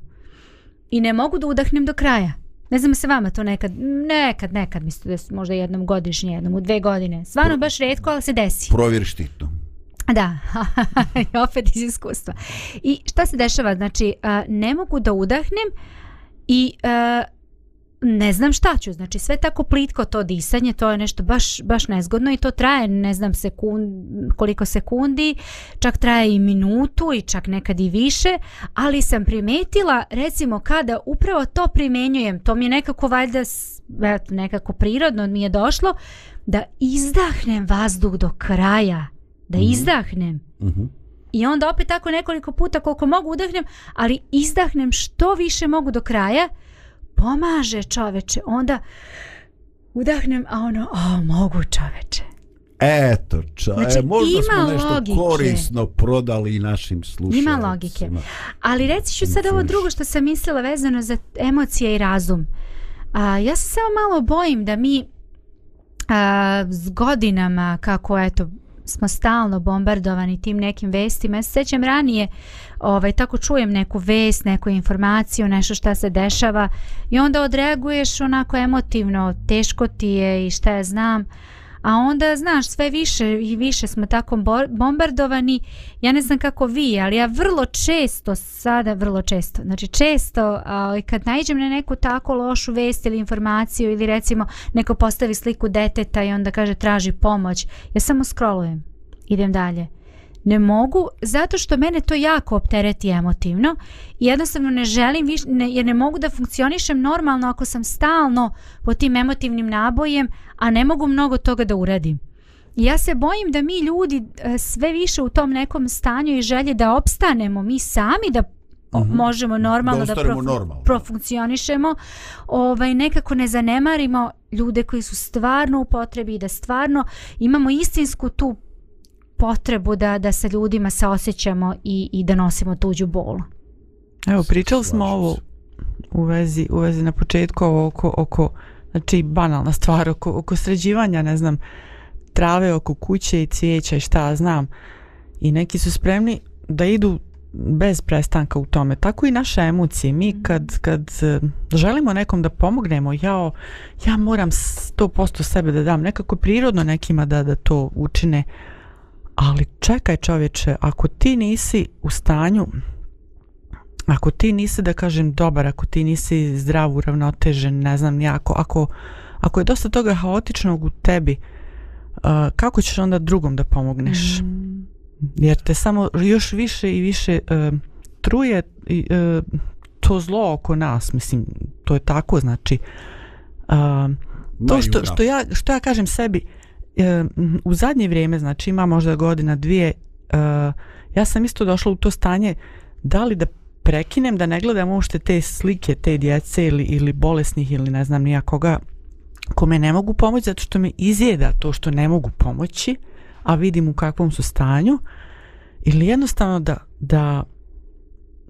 I ne mogu da udahnem do kraja. Ne znam se vama to nekad, nekad, nekad mislite da možda jednom godišnje, jednom u dve godine. Stvarno baš redko, ali se desi. Provjeriš ti to. Da, i opet iz iskustva. I šta se dešava? Znači, ne mogu da udahnem i uh, ne znam šta ću, znači sve tako plitko to disanje, to je nešto baš, baš nezgodno i to traje ne znam sekund, koliko sekundi, čak traje i minutu i čak nekad i više, ali sam primetila recimo kada upravo to primenjujem, to mi je nekako valjda nekako prirodno mi je došlo, da izdahnem vazduh do kraja, da mm -hmm. izdahnem. Mm -hmm. I onda opet tako nekoliko puta koliko mogu udahnem, ali izdahnem što više mogu do kraja, pomaže čoveče, onda udahnem, a ono, a mogu čoveče. Eto, ča, e, znači, e, možda ima smo nešto logike. korisno prodali i našim slušalcima. Ima logike. Ali reći ću sad ovo drugo što sam mislila vezano za emocije i razum. A, ja se samo malo bojim da mi a, s godinama kako eto smo stalno bombardovani tim nekim vestima. Ja se sećam ranije, ovaj, tako čujem neku vest, neku informaciju, nešto šta se dešava i onda odreaguješ onako emotivno, teško ti je i šta ja znam. Uh, A onda, znaš, sve više i više smo tako bombardovani. Ja ne znam kako vi, ali ja vrlo često, sada vrlo često, znači često ovaj, kad najđem na neku tako lošu vest ili informaciju ili recimo neko postavi sliku deteta i onda kaže traži pomoć, ja samo scrollujem, idem dalje. Mm ne mogu zato što mene to jako optereti emotivno jednostavno ne želim viš, ne, jer ne mogu da funkcionišem normalno ako sam stalno po tim emotivnim nabojem a ne mogu mnogo toga da uradim ja se bojim da mi ljudi e, sve više u tom nekom stanju i želje da opstanemo mi sami da Uhum. možemo normalno da, da profu, normalno. profunkcionišemo ovaj, nekako ne zanemarimo ljude koji su stvarno u potrebi i da stvarno imamo istinsku tu potrebu da, da sa ljudima se osjećamo i, i da nosimo tuđu bolu. Evo, pričali smo ovo u vezi, u vezi na početku ovo oko, oko, znači banalna stvar, oko, oko sređivanja, ne znam, trave oko kuće i cvijeća i šta znam. I neki su spremni da idu bez prestanka u tome. Tako i naše emocije. Mi mhm. kad, kad eh, želimo nekom da pomognemo, ja, ja moram 100% sebe da dam. Nekako prirodno nekima da, da to učine. Uh, ali čekaj čovječe, ako ti nisi u stanju, ako ti nisi da kažem dobar, ako ti nisi zdrav, uravnotežen, ne znam jako, ako, ako je dosta toga haotičnog u tebi, uh, kako ćeš onda drugom da pomogneš? Mm. Jer te samo još više i više uh, truje i, uh, to zlo oko nas, mislim, to je tako, znači, uh, to što, što, ja, što ja kažem sebi, uh, u zadnje vrijeme, znači ima možda godina, dvije, e, ja sam isto došla u to stanje da li da prekinem, da ne gledam uopšte te slike te djece ili, ili bolesnih ili ne znam nija koga kome ne mogu pomoći zato što me izjeda to što ne mogu pomoći, a vidim u kakvom su stanju, ili jednostavno da, da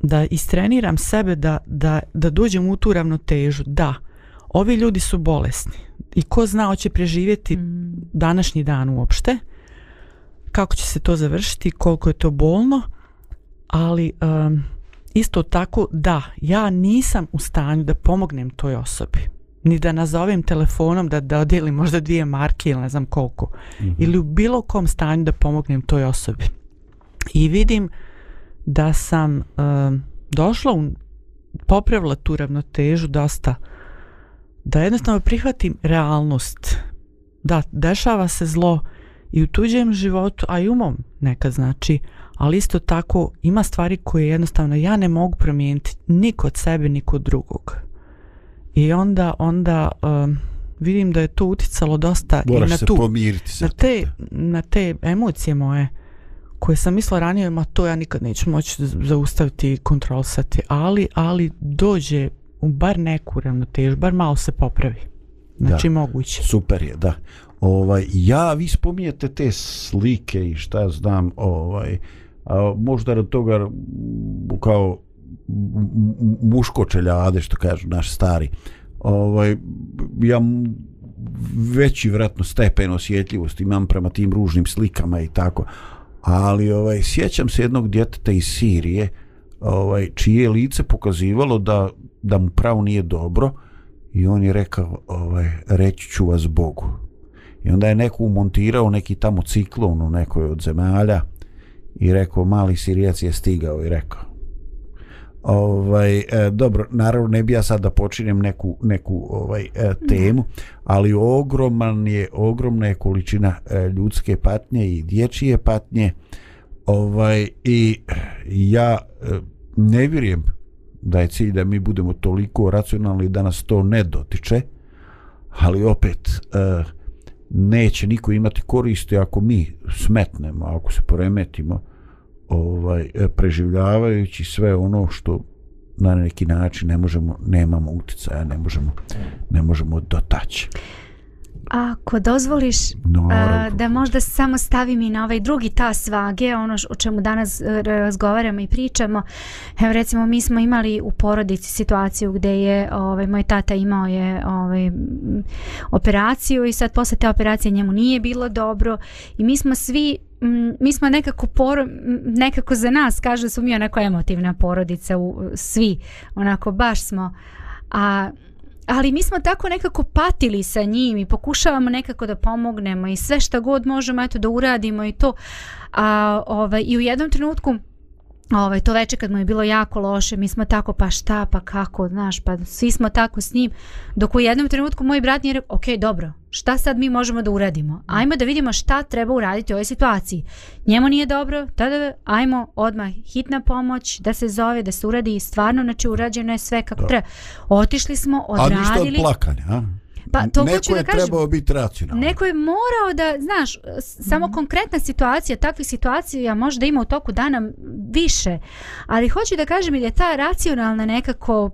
da istreniram sebe da, da, da dođem u tu ravnotežu da uh, ovi ljudi su bolesni i ko zna hoće preživjeti mm. današnji dan uopšte kako će se to završiti koliko je to bolno ali um, isto tako da ja nisam u stanju da pomognem toj osobi ni da nazovem telefonom da da odjeli možda dvije marke ili ne znam koliko mm -hmm. ili u bilo kom stanju da pomognem toj osobi i vidim da sam um, došla u popravila tu ravnotežu dosta uh, da jednostavno prihvatim realnost da dešava se zlo i u tuđem životu, a i u mom nekad znači, ali isto tako ima stvari koje jednostavno ja ne mogu promijeniti ni kod sebe, ni kod drugog. I onda, onda um, vidim da je to uticalo dosta Moraš i na se tu, pomiriti na te, na te emocije moje koje sam mislila ranije, ma to ja nikad neću moći zaustaviti i kontrolisati, ali, ali dođe u bar neku ravnotežu, bar malo se popravi. Znači, da. moguće. Super je, da. Ovaj, ja, vi spominjete te slike i šta ja znam, ovaj, a, možda rad toga kao muško čeljade, što kažu naši stari, ovaj, ja veći vratno stepen osjetljivosti imam prema tim ružnim slikama i tako, ali ovaj, sjećam se jednog djeteta iz Sirije, ovaj, čije lice pokazivalo da da mu pravo nije dobro i on je rekao ovaj, reći ću vas Bogu i onda je neko umontirao neki tamo ciklon u nekoj od zemalja i rekao mali sirijac je stigao i rekao ovaj, e, dobro naravno ne bi ja sad da počinjem neku, neku ovaj, e, temu ali ogroman je ogromna je količina e, ljudske patnje i dječije patnje ovaj i ja e, ne vjerujem da je cilj da mi budemo toliko racionalni da nas to ne dotiče, ali opet e, neće niko imati koriste ako mi smetnemo, ako se poremetimo ovaj e, preživljavajući sve ono što na neki način ne možemo nemamo uticaja, ne možemo ne možemo dotaći. Ako dozvoliš eh, no, a, da možda samo stavim i na ovaj drugi tas vage, ono š, o čemu danas eh, razgovaramo i pričamo. Evo recimo mi smo imali u porodici situaciju gdje je ovaj moj tata imao je ovaj operaciju i sad posle te operacije njemu nije bilo dobro i mi smo svi mi smo nekako por, nekako za nas kaže su mi onako emotivna porodica u, svi onako baš smo a ali mi smo tako nekako patili sa njim i pokušavamo nekako da pomognemo i sve šta god možemo eto da uradimo i to a ovaj i u jednom trenutku ovaj, to veče kad mu je bilo jako loše, mi smo tako, pa šta, pa kako, znaš, pa svi smo tako s njim, dok u jednom trenutku moj brat nije rekao, ok, dobro, šta sad mi možemo da uradimo? Ajmo da vidimo šta treba uraditi u ovoj situaciji. Njemu nije dobro, tada ajmo odmah hitna pomoć, da se zove, da se uradi i stvarno, znači, urađeno je sve kako treba. Otišli smo, odradili... A ništa od plakanja, a? Pa to neko hoću da kažem. Neko je trebao biti racionalan. Neko je morao da, znaš, samo mm -hmm. konkretna situacija, takvih situacija možda ima u toku dana više. Ali hoću da kažem da je ta racionalna nekako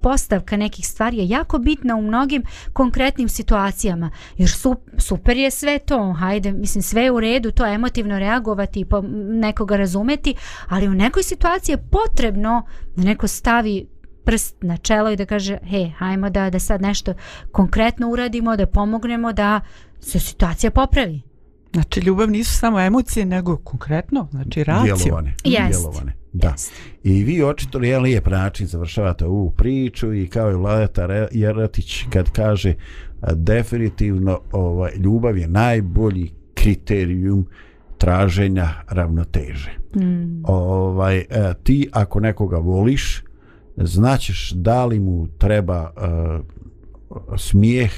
postavka nekih stvari je jako bitna u mnogim konkretnim situacijama. Jer su, super je sve to, hajde, mislim, sve je u redu, to emotivno reagovati i po nekoga razumeti, ali u nekoj situaciji je potrebno da neko stavi prst na čelo i da kaže he, hajmo da, da sad nešto konkretno uradimo, da pomognemo da se situacija popravi. Znači ljubav nisu samo emocije, nego konkretno, znači racio. Djelovane. Yes. Djelovane. Da. Yes. I vi očito li je lijep način završavate ovu priču i kao je Vladeta Jeratić kad kaže definitivno ovaj, ljubav je najbolji kriterijum traženja ravnoteže. Mm. Ovaj, e, ti ako nekoga voliš, znaćeš da li mu treba uh, smijeh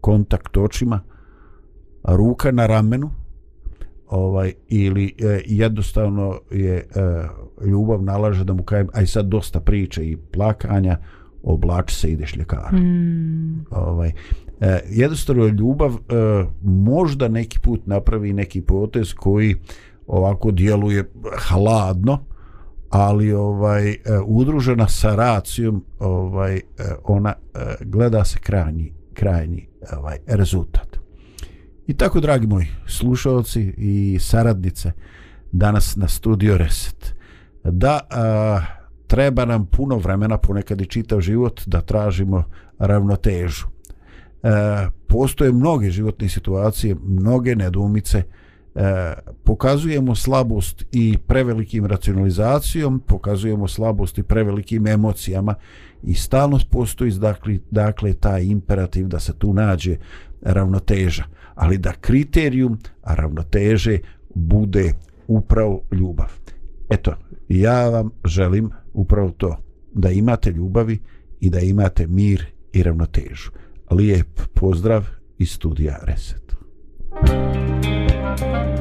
kontakt očima ruka na ramenu ovaj ili uh, jednostavno je uh, ljubav nalaže da mu kažem aj sad dosta priče i plakanja oblači se ideš ljekaru mm. ovaj uh, jednostavno ljubav uh, možda neki put napravi neki potez koji ovako djeluje hladno mm ali ovaj e, udružena sa racijom ovaj e, ona e, gleda se krajnji krajnji ovaj rezultat. I tako dragi moji slušaoci i saradnice danas na studio reset da a, treba nam puno vremena ponekad i čitav život da tražimo ravnotežu. E, postoje mnoge životne situacije, mnoge nedumice, e, e, pokazujemo slabost i prevelikim racionalizacijom, pokazujemo slabost i prevelikim emocijama i stalno postoji dakle, dakle taj imperativ da se tu nađe ravnoteža, ali da kriterijum ravnoteže bude upravo ljubav. Eto, ja vam želim upravo to, da imate ljubavi i da imate mir i ravnotežu. Lijep pozdrav iz studija Reset. Thank you. Thank you.